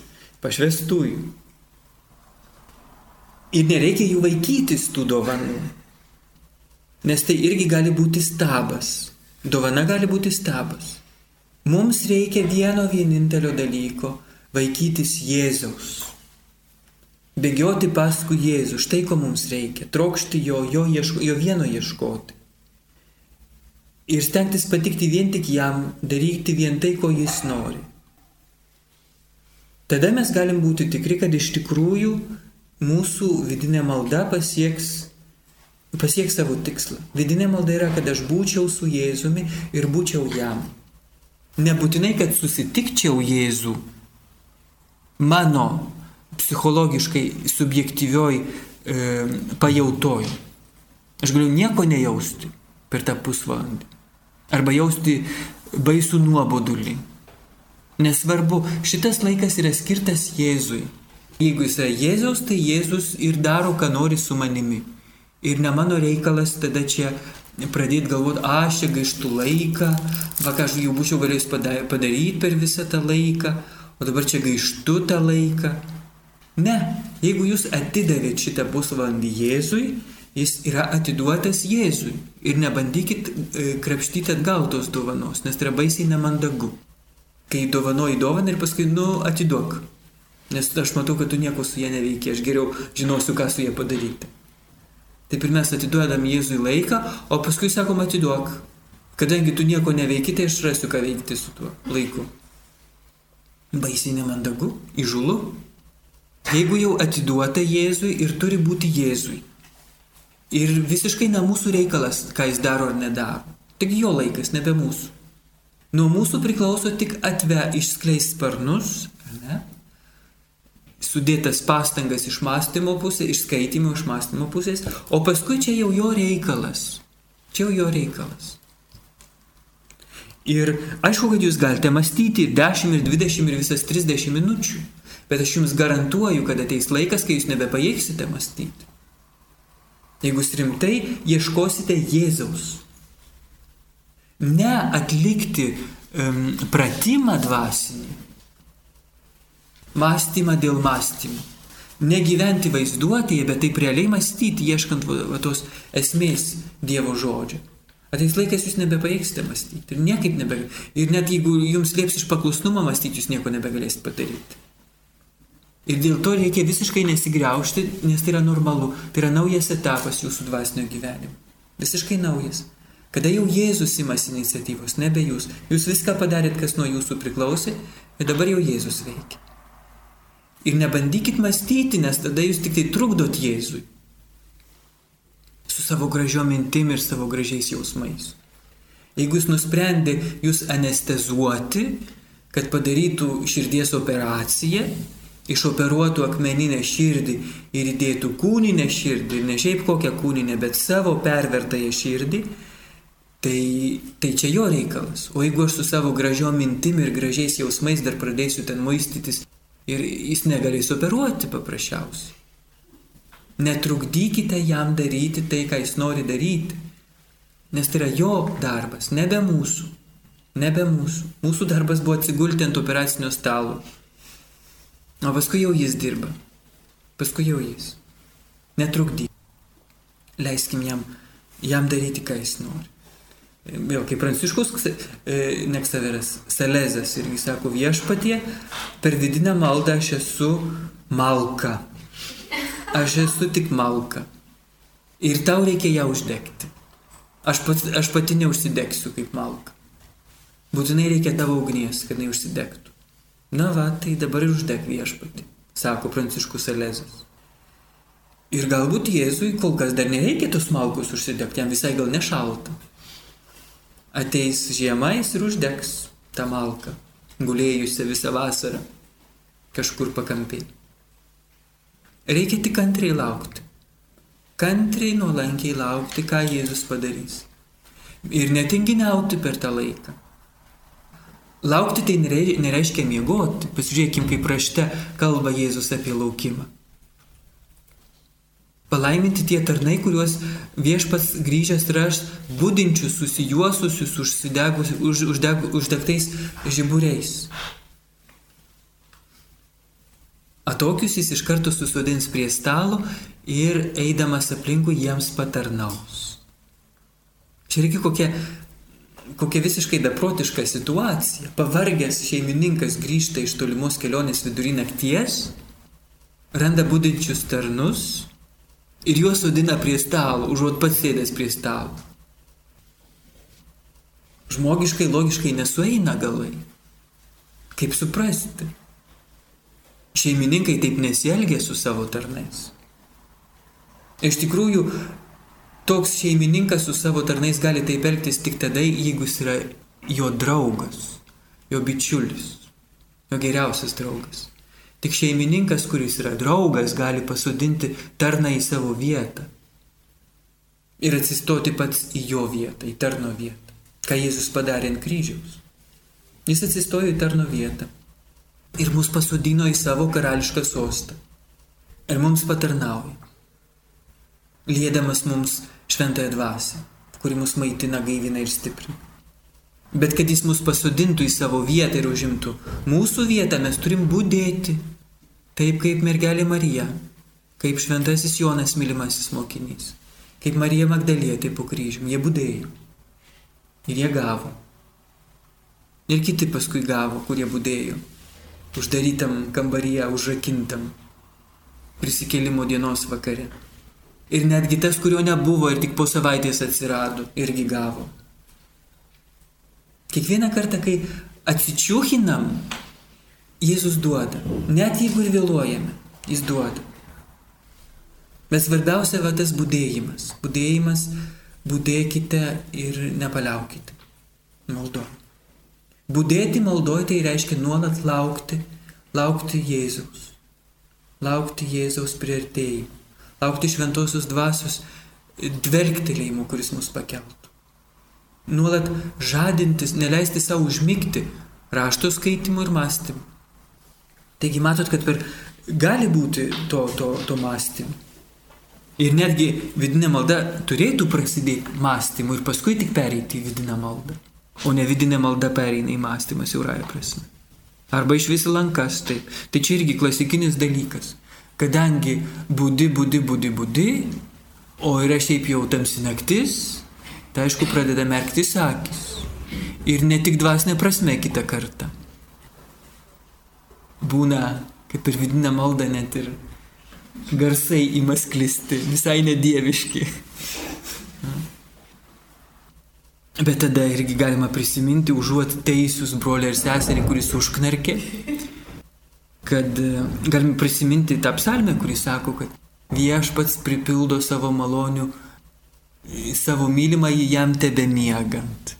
Speaker 2: pašvestųjų. Ir nereikia jų vaikytis tų dovanų. Nes tai irgi gali būti stabas. Dovana gali būti stabas. Mums reikia vieno vienintelio dalyko - vaikytis Jėzaus. Bėgioti paskui Jėzų, štai ko mums reikia - trokšti jo, jo, ieško, jo vieno ieškoti. Ir stengtis patikti vien tik jam, daryti vien tai, ko jis nori. Tada mes galim būti tikri, kad iš tikrųjų mūsų vidinė malda pasieks, pasieks savo tikslą. Vidinė malda yra, kad aš būčiau su Jėzumi ir būčiau jam. Nebūtinai, kad susitikčiau Jėzų mano psichologiškai subjektyvioj e, pajautoj. Aš galiu nieko nejausti per tą pusvalandį. Arba jausti baisų nuobodulį. Nesvarbu, šitas laikas yra skirtas Jėzui. Jeigu jis yra Jėzaus, tai Jėzus ir daro, ką nori su manimi. Ir ne mano reikalas tada čia pradėti galvoti, aš čia gaištų laiką, va ką aš jau būčiau galėjęs padaryti per visą tą laiką, o dabar čia gaištų tą laiką. Ne, jeigu jūs atidavėt šitą pusvalandį Jėzui, jis yra atiduotas Jėzui. Ir nebandykit e, krapštyti atgal tos dovanos, nes tai yra baisiai nemandagu. Kai dovanoji dovaną ir paskui, nu, atiduok. Nes aš matau, kad tu nieko su ją neveikia, aš geriau žinosiu, ką su ją padaryti. Taip ir mes atiduodam Jėzui laiką, o paskui sakom atiduok. Kadangi tu nieko neveiki, tai aš rasiu, ką veikti su tuo laiku. Baisiai nemandagu, įžulu. Jeigu jau atiduota Jėzui ir turi būti Jėzui. Ir visiškai ne mūsų reikalas, ką jis daro ar nedaro. Tik jo laikas, nebe mūsų. Nuo mūsų priklauso tik atve išskleis sparnus, ne? Sudėtas pastangas iš mąstymo pusės, iš skaitimo, iš mąstymo pusės, o paskui čia jau jo reikalas. Čia jau jo reikalas. Ir aišku, kad jūs galite mąstyti 10 ir 20 ir visas 30 minučių, bet aš jums garantuoju, kad ateis laikas, kai jūs nebepajėgsite mąstyti. Jeigu jūs rimtai ieškosite Jėzaus, ne atlikti um, pratimą dvasinį, mąstymą dėl mąstymų. Negyventi vaizduotėje, bet taip realiai mąstyti, ieškant va, tos esmės Dievo žodžio. Ateis laikas jūs nebepajėgsite mąstyti. Ir niekaip nebegalėsite. Ir net jeigu jums lieps iš paklusnumo mąstyti, jūs nieko nebegalėsite padaryti. Ir dėl to reikia visiškai nesigriaušti, nes tai yra normalu. Tai yra naujas etapas jūsų dvasinio gyvenimo. Visiškai naujas. Kada jau Jėzus imas iniciatyvos, nebe jūs. Jūs viską padarėt, kas nuo jūsų priklausė, ir dabar jau Jėzus veikia. Ir nebandykit mąstyti, nes tada jūs tik tai trukdot Jėzui. Su savo gražiom mintim ir savo gražiais jausmais. Jeigu jis nusprendė jūs anestezuoti, kad padarytų širdies operaciją, išoperuotų akmeninę širdį ir įdėtų kūninę širdį, ne šiaip kokią kūninę, bet savo pervertąją širdį, tai, tai čia jo reikalas. O jeigu aš su savo gražiom mintim ir gražiais jausmais dar pradėsiu ten maistytis Ir jis negalės operuoti paprasčiausiai. Netrukdykite jam daryti tai, ką jis nori daryti. Nes tai yra jo darbas, nebe mūsų. Nebe mūsų. Mūsų darbas buvo atsigulti ant operacinio stalo. O paskui jau jis dirba. Paskui jau jis. Netrukdyk. Leiskim jam, jam daryti, ką jis nori vėl kaip Pranciškus e, Neksaveras Salezas irgi sako viešpatie, per vidinę maldą aš esu malka. Aš esu tik malka. Ir tau reikia ją uždegti. Aš, pat, aš pati neužsidegsiu kaip malka. Būtinai reikia tavo ugnies, kad jinai užsidegtų. Na va, tai dabar ir uždeg viešpati sako Pranciškus Alezas. Ir galbūt Jėzui kol kas dar nereikia tos malkos užsidegti, jam visai gal nešalta. Ateis žiemais ir uždegs tą malką, gulėjusią visą vasarą, kažkur pakampiai. Reikia tik kantriai laukti. Kantriai nuolankiai laukti, ką Jėzus padarys. Ir netinginiauti per tą laiką. Laukti tai nereiškia miegoti. Pasižiūrėkim, kaip rašte kalba Jėzus apie laukimą. Palaiminti tie tarnai, kuriuos viešpats grįžęs raš būdinčius, susijuosusius, už, uždeg, uždegtais žiburiais. Atokius jis iš karto susodins prie stalo ir eidamas aplinkui jiems patarnaus. Čia reikia kokia, kokia visiškai beprotiška situacija. Pavargęs šeimininkas grįžta iš tolimos kelionės vidury nakties, randa būdinčius tarnus ir juos sodina prie stalo, užuot pats sėdęs prie stalo. Žmogiškai, logiškai nesueina galai. Kaip suprasti? Šeimininkai taip nesielgia su savo tarnais. Iš tikrųjų, toks šeimininkas su savo tarnais gali taip elgtis tik tada, jeigu jis yra jo draugas, jo bičiulis, jo geriausias draugas. Tik šeimininkas, kuris yra draugas, gali pasodinti tarną į savo vietą ir atsistoti pats į jo vietą, į tarno vietą, ką Jėzus padarė ant kryžiaus. Jis atsistojo į tarno vietą ir mus pasodino į savo karališką sostą. Ir mums patarnauja, lėdamas mums šventąją dvasę, kuri mus maitina, gaivina ir stiprina. Bet kad jis mus pasodintų į savo vietą ir užimtų mūsų vietą, mes turim būdėti. Taip kaip mergelė Marija, kaip šventasis Jonas mylimasis mokinys, kaip Marija Magdalietė po kryžium, jie būdėjo. Ir jie gavo. Ir kiti paskui gavo, kurie būdėjo uždarytam kambaryje, užrakintam prisikėlimo dienos vakare. Ir netgi tas, kurio nebuvo ir tik po savaitės atsirado, irgi gavo. Kiekvieną kartą, kai atsičiūhinam, Jėzus duoda. Net jeigu ir vėluojame, jis duoda. Bet svarbiausia va tas būdėjimas. Būdėjimas, būdėkite ir nepaliaukite. Maldo. Būdėti maldoje tai reiškia nuolat laukti, laukti Jėzaus, laukti Jėzaus prieartėjimo, laukti šventosios dvasios dvelgtelėjimo, kuris mus pakeltų. Nuolat žadintis, neleisti savo užmygti rašto skaitimu ir mąstymu. Taigi matot, kad per gali būti to, to, to mąstymu. Ir netgi vidinė malda turėtų prasidėti mąstymu ir paskui tik pereiti į vidinę maldą o ne vidinė malda pereina į mąstymą siaurąją prasme. Arba iš visi lankas, taip. Tai čia irgi klasikinis dalykas. Kadangi būdi, būdi, būdi, būdi, o yra šiaip jau tamsi naktis, tai aišku pradeda merktis akis. Ir ne tik dvasinė prasme kitą kartą. Būna, kaip ir vidinė malda, net ir garsai ima sklisti, visai nedieviški. Bet tada irgi galima prisiminti, užuot teisius brolį ir seserį, kuris užknarkė, kad e, galime prisiminti tą psalmę, kuris sako, kad viešpats pripildo savo malonių, savo mylimą į jam tebe miegant.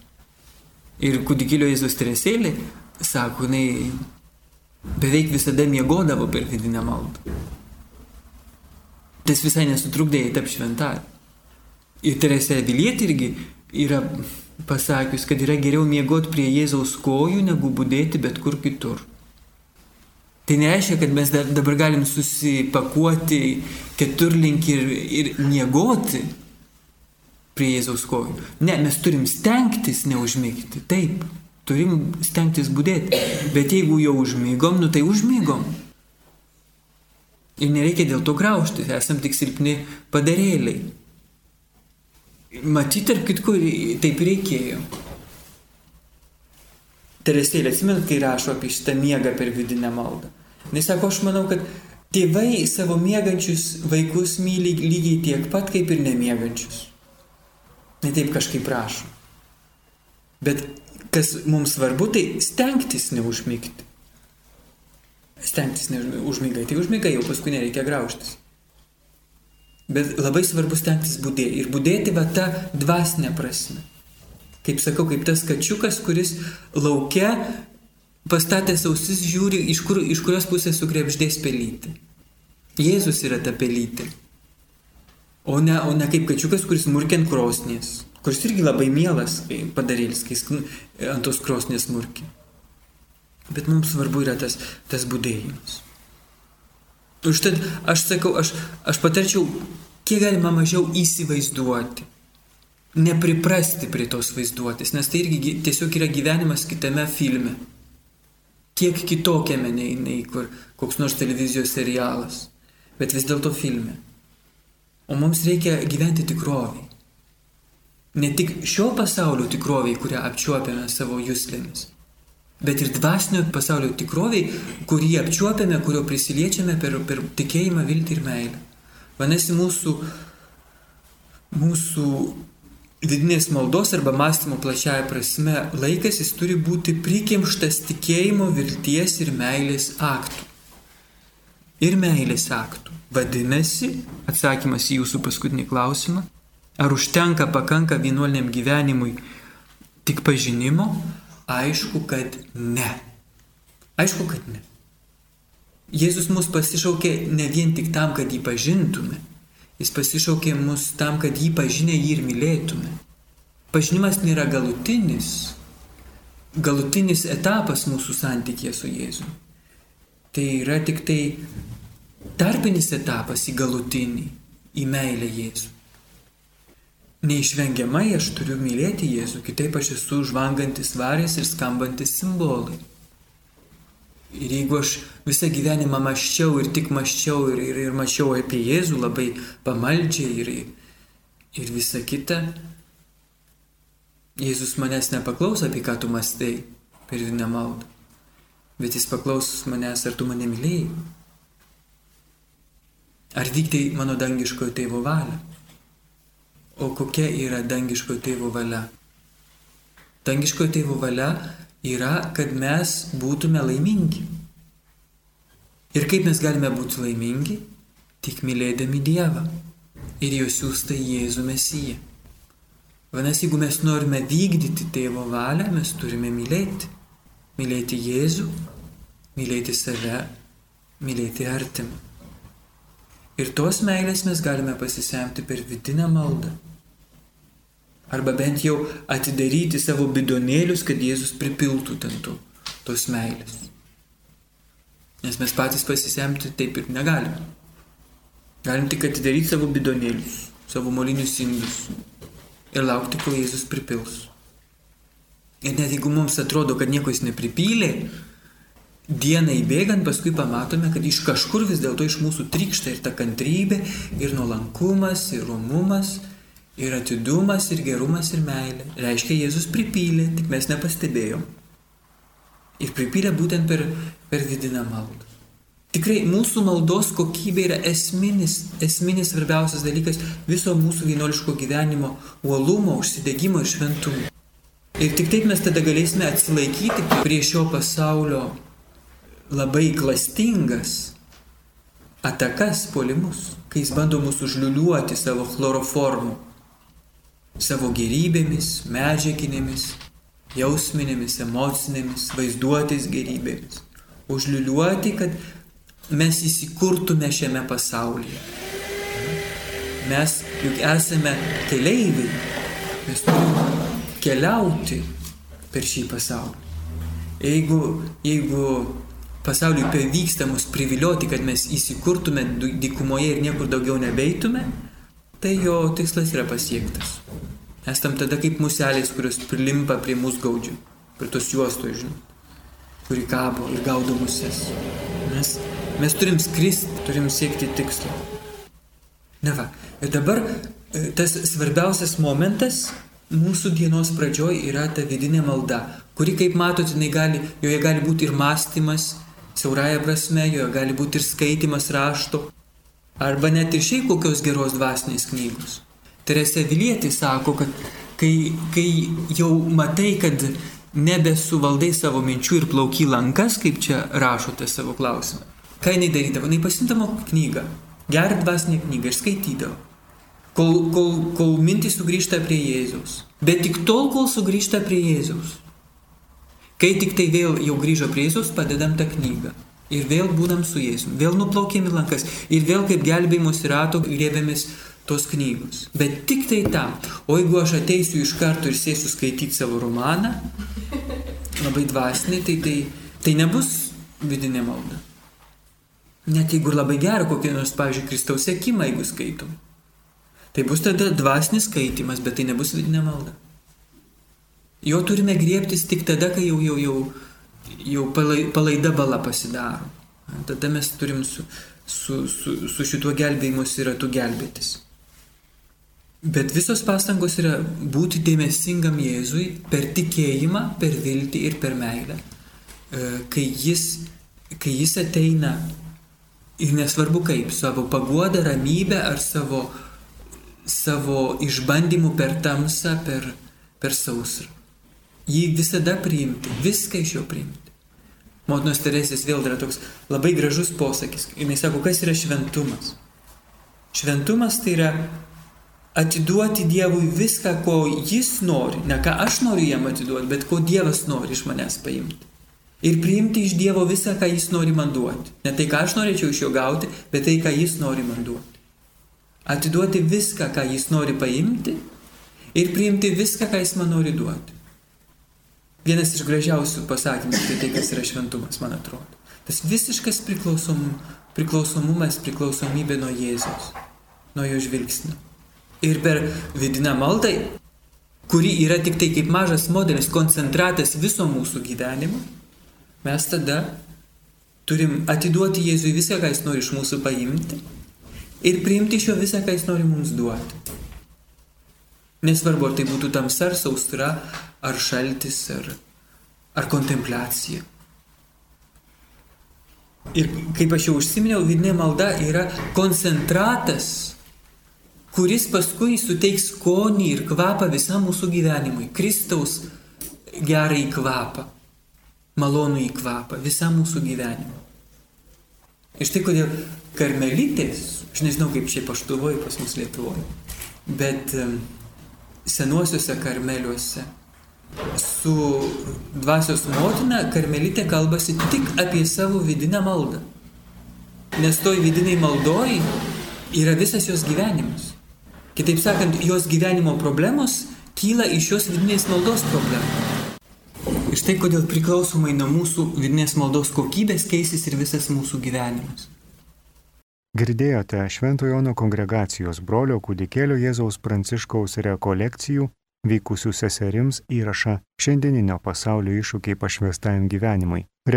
Speaker 2: Ir kūdikėlio Jėzus Teresėlė, sako, jinai beveik visada miegodavo per vidinę maldą. Tas visai nesutrukdė į tap šventą. Ir Teresė Vilietė irgi yra pasakius, kad yra geriau miegoti prie Jėzaus kojų, negu būdėti bet kur kitur. Tai nereiškia, kad mes dabar galim susipakuoti keturlink ir, ir miegoti prie Jėzaus kojų. Ne, mes turim stengtis neužmygti. Taip, turim stengtis būdėti. Bet jeigu jau užmygom, nu tai užmygom. Ir nereikia dėl to graužtis, esam tik silpni padarėliai. Matyti, tarp kitko, taip reikėjo. Teresėlė, atsimenat, kai rašo apie šitą miegą per vidinę maldą. Jis sako, aš manau, kad tėvai savo miegančius vaikus myli lygiai tiek pat, kaip ir nemiegančius. Ne taip kažkaip prašo. Bet kas mums svarbu, tai stengtis neužmygti. stengtis neužmygai, tai užmygai, jau paskui nereikia graužtis. Bet labai svarbu stengtis būdėti. Ir būdėti va tą dvasinę prasme. Kaip sakau, kaip tas kačiukas, kuris laukia pastatęs ausis žiūri, iš, kur, iš kurios pusės sugrebždės pelytė. Jėzus yra ta pelytė. O ne, o ne kaip kačiukas, kuris murkia ant krosnės. Kuris irgi labai mielas padarėlis, kai ant tos krosnės murkia. Bet mums svarbu yra tas, tas būdėjimas. Užtat aš sakau, aš, aš patarčiau, kiek galima mažiau įsivaizduoti. Nepriprasti prie tos vaizduotės, nes tai irgi tiesiog yra gyvenimas kitame filme. Kiek kitokiame nei, nei kur, koks nors televizijos serialas, bet vis dėlto filme. O mums reikia gyventi tikroviai. Ne tik šio pasaulio tikroviai, kurią apčiuopiame savo jūslėmis, bet ir dvasinio pasaulio tikroviai, kurį apčiuopiame, kurio prisiliečiame per, per tikėjimą, viltį ir meilę. Vadinasi, mūsų, mūsų vidinės maldos arba mąstymo plačiaja prasme laikas jis turi būti prikimštas tikėjimo, vilties ir meilės aktų. Ir meilės aktų. Vadinasi, atsakymas į jūsų paskutinį klausimą, ar užtenka pakanka vienuoliniam gyvenimui tik pažinimo, Aišku, kad ne. Aišku, kad ne. Jėzus mus pasišaukė ne vien tik tam, kad jį pažintume. Jis pasišaukė mus tam, kad jį pažinę jį ir mylėtume. Pažinimas nėra galutinis, galutinis etapas mūsų santykėje su Jėzu. Tai yra tik tai tarpinis etapas į galutinį, į meilę Jėzų. Neišvengiamai aš turiu mylėti Jėzų, kitaip aš esu žvangantis varės ir skambantis simbolai. Ir jeigu aš visą gyvenimą maščiau ir tik maščiau ir, ir, ir mačiau apie Jėzų labai pamaldžiai ir, ir visa kita, Jėzus manęs nepaklaus, apie ką tu mastai per vidinę maldą. Bet jis paklaus manęs, ar tu mane mylėjai. Ar vykdai mano dangiškojo tėvo valią. O kokia yra dangiško tėvo valia? Dangiško tėvo valia yra, kad mes būtume laimingi. Ir kaip mes galime būti laimingi? Tik mylėdami Dievą ir jo siūstą Jėzų Mesiją. Vadinasi, jeigu mes norime vykdyti tėvo valią, mes turime mylėti. Mylėti Jėzų, mylėti save, mylėti artimą. Ir tos meilės mes galime pasisemti per vidinę maldą. Arba bent jau atidaryti savo bidonėlius, kad Jėzus pripiltų ten tų, tos meilės. Nes mes patys pasisemti taip ir negalime. Galim tik atidaryti savo bidonėlius, savo molinius indus ir laukti, kol Jėzus pripils. Ir net jeigu mums atrodo, kad nieko jis nepripylė, dienai bėgant paskui pamatome, kad iš kažkur vis dėlto iš mūsų trykšta ir ta kantrybė, ir nuolankumas, ir rumumas, ir atidumas, ir gerumas, ir meilė. Reiškia, Jėzus pripylė, tik mes nepastebėjom. Ir pripylė būtent per, per vidinę maldą. Tikrai mūsų maldos kokybė yra esminis, esminis svarbiausias dalykas viso mūsų vienuoliško gyvenimo uolumo, užsidėgymo ir šventumo. Ir tik taip mes tada galėsime atsilaikyti prie šio pasaulio labai klastingas atakas, polimus, kai jis bando mūsų užliuliuoti savo chloroformų, savo gerybėmis, medžiaginėmis, jausminėmis, emocinėmis, vaizduotės gerybėmis. Užliuliuoti, kad mes įsikurtume šiame pasaulyje. Mes juk esame keleiviai, mes turime keliauti per šį pasaulį. Jeigu, jeigu pasauliui pavyksta mus privilioti, kad mes įsikurtume dykumoje ir niekur daugiau nebeitume, tai jo tikslas yra pasiektas. Esam tada kaip muselės, kurios prilimpa prie mūsų gaudžių, prie tos juostos, žinot, kuri kabo ir gaudo muses. Mes, mes turim skristi, turim siekti tikslo. Na va, ir dabar e, tas svarbiausias momentas mūsų dienos pradžioj yra ta vidinė malda, kuri, kaip matote, gali, joje gali būti ir mąstymas, siaurąją prasme, joje gali būti ir skaitimas rašto, arba net ir šiaip kokios geros dvasinės knygos. Teresė Vilietė sako, kad kai, kai jau matai, kad nebesuvaldai savo minčių ir plauky lankas, kaip čia rašote savo klausimą. Ką jinai darydavo? Jinai pasimdavo knygą, gerą dvasinę knygą ir skaitydavo. Kol, kol, kol mintis sugrįžta prie Jėzaus. Bet tik tol, kol sugrįžta prie Jėzaus. Kai tik tai vėl jau grįžo prie Jėzaus, padedam tą knygą. Ir vėl būnam su jais, vėl nuplaukėm į lankas. Ir vėl kaip gelbėjimus rato griebėmės tos knygos. Bet tik tai tam. O jeigu aš ateisiu iš karto ir sėsiu skaityti savo romaną, labai dvasinį, tai, tai, tai nebus vidinė malda. Net jeigu labai gerą kokį nors, pavyzdžiui, Kristaus sėkimą, jeigu skaitom. Tai bus tada dvasinis skaitimas, bet tai nebus vidinė malda. Jo turime griebtis tik tada, kai jau, jau, jau jau palaida bala pasidaro. Tada mes turim su, su, su, su šituo gelbėjimus ratu gelbėtis. Bet visos pastangos yra būti dėmesingam Jėzui per tikėjimą, per viltį ir per meilę. E, kai jis, kai jis ateina ir nesvarbu kaip, savo paguodą, ramybę ar savo, savo išbandymų per tamsą, per, per sausrą. Jį visada priimti, viską iš jo priimti. Motinos Teresės vėl yra toks labai gražus posakis. Jis sako, kas yra šventumas. Šventumas tai yra atiduoti Dievui viską, ko Jis nori. Ne ką aš noriu jam atiduoti, bet ko Dievas nori iš manęs paimti. Ir priimti iš Dievo visą, ką Jis nori man duoti. Ne tai, ką aš norėčiau iš jo gauti, bet tai, ką Jis nori man duoti. Atiduoti viską, ką Jis nori paimti ir priimti viską, ką Jis man nori duoti. Vienas iš gražiausių pasakymų apie tai, kas yra šventumas, man atrodo. Tas visiškas priklausom, priklausomumas, priklausomybė nuo Jėzaus, nuo jo žvilgsnio. Ir per vidinę maldą, kuri yra tik tai kaip mažas modelis, koncentratas viso mūsų gyvenimo, mes tada turim atiduoti Jėzui viską, ką jis nori iš mūsų paimti ir priimti iš jo visą, ką jis nori mums duoti. Nesvarbu, ar tai būtų tamsa, ar saustra, ar šaltis, ar, ar kontempliacija. Ir kaip aš jau užsiminiau, vidinė malda yra koncentratas, kuris paskui suteiks skonį ir kvapą visam mūsų gyvenimui. Kristaus gerai kvapą, malonų į kvapą visam mūsų gyvenimui. Ir štai kodėl karmelitės, aš nežinau kaip čia paštuvoju pas mus Lietuvoje, bet senuosiuose karmeliuose su dvasios motina karmelitė kalbasi tik apie savo vidinę maldą. Nes toj vidiniai maldoj yra visas jos gyvenimas. Kitaip sakant, jos gyvenimo problemos kyla iš jos vidinės maldos problemų. Ir štai kodėl priklausomai nuo mūsų vidinės maldos kokybės keisis ir visas mūsų gyvenimas.
Speaker 1: Girdėjote Šventojono kongregacijos brolio kūdikėlio Jėzaus Pranciškaus rekolekcijų vykusių seserims įrašą šiandieninio pasaulio iššūkiai pašvestajam gyvenimui.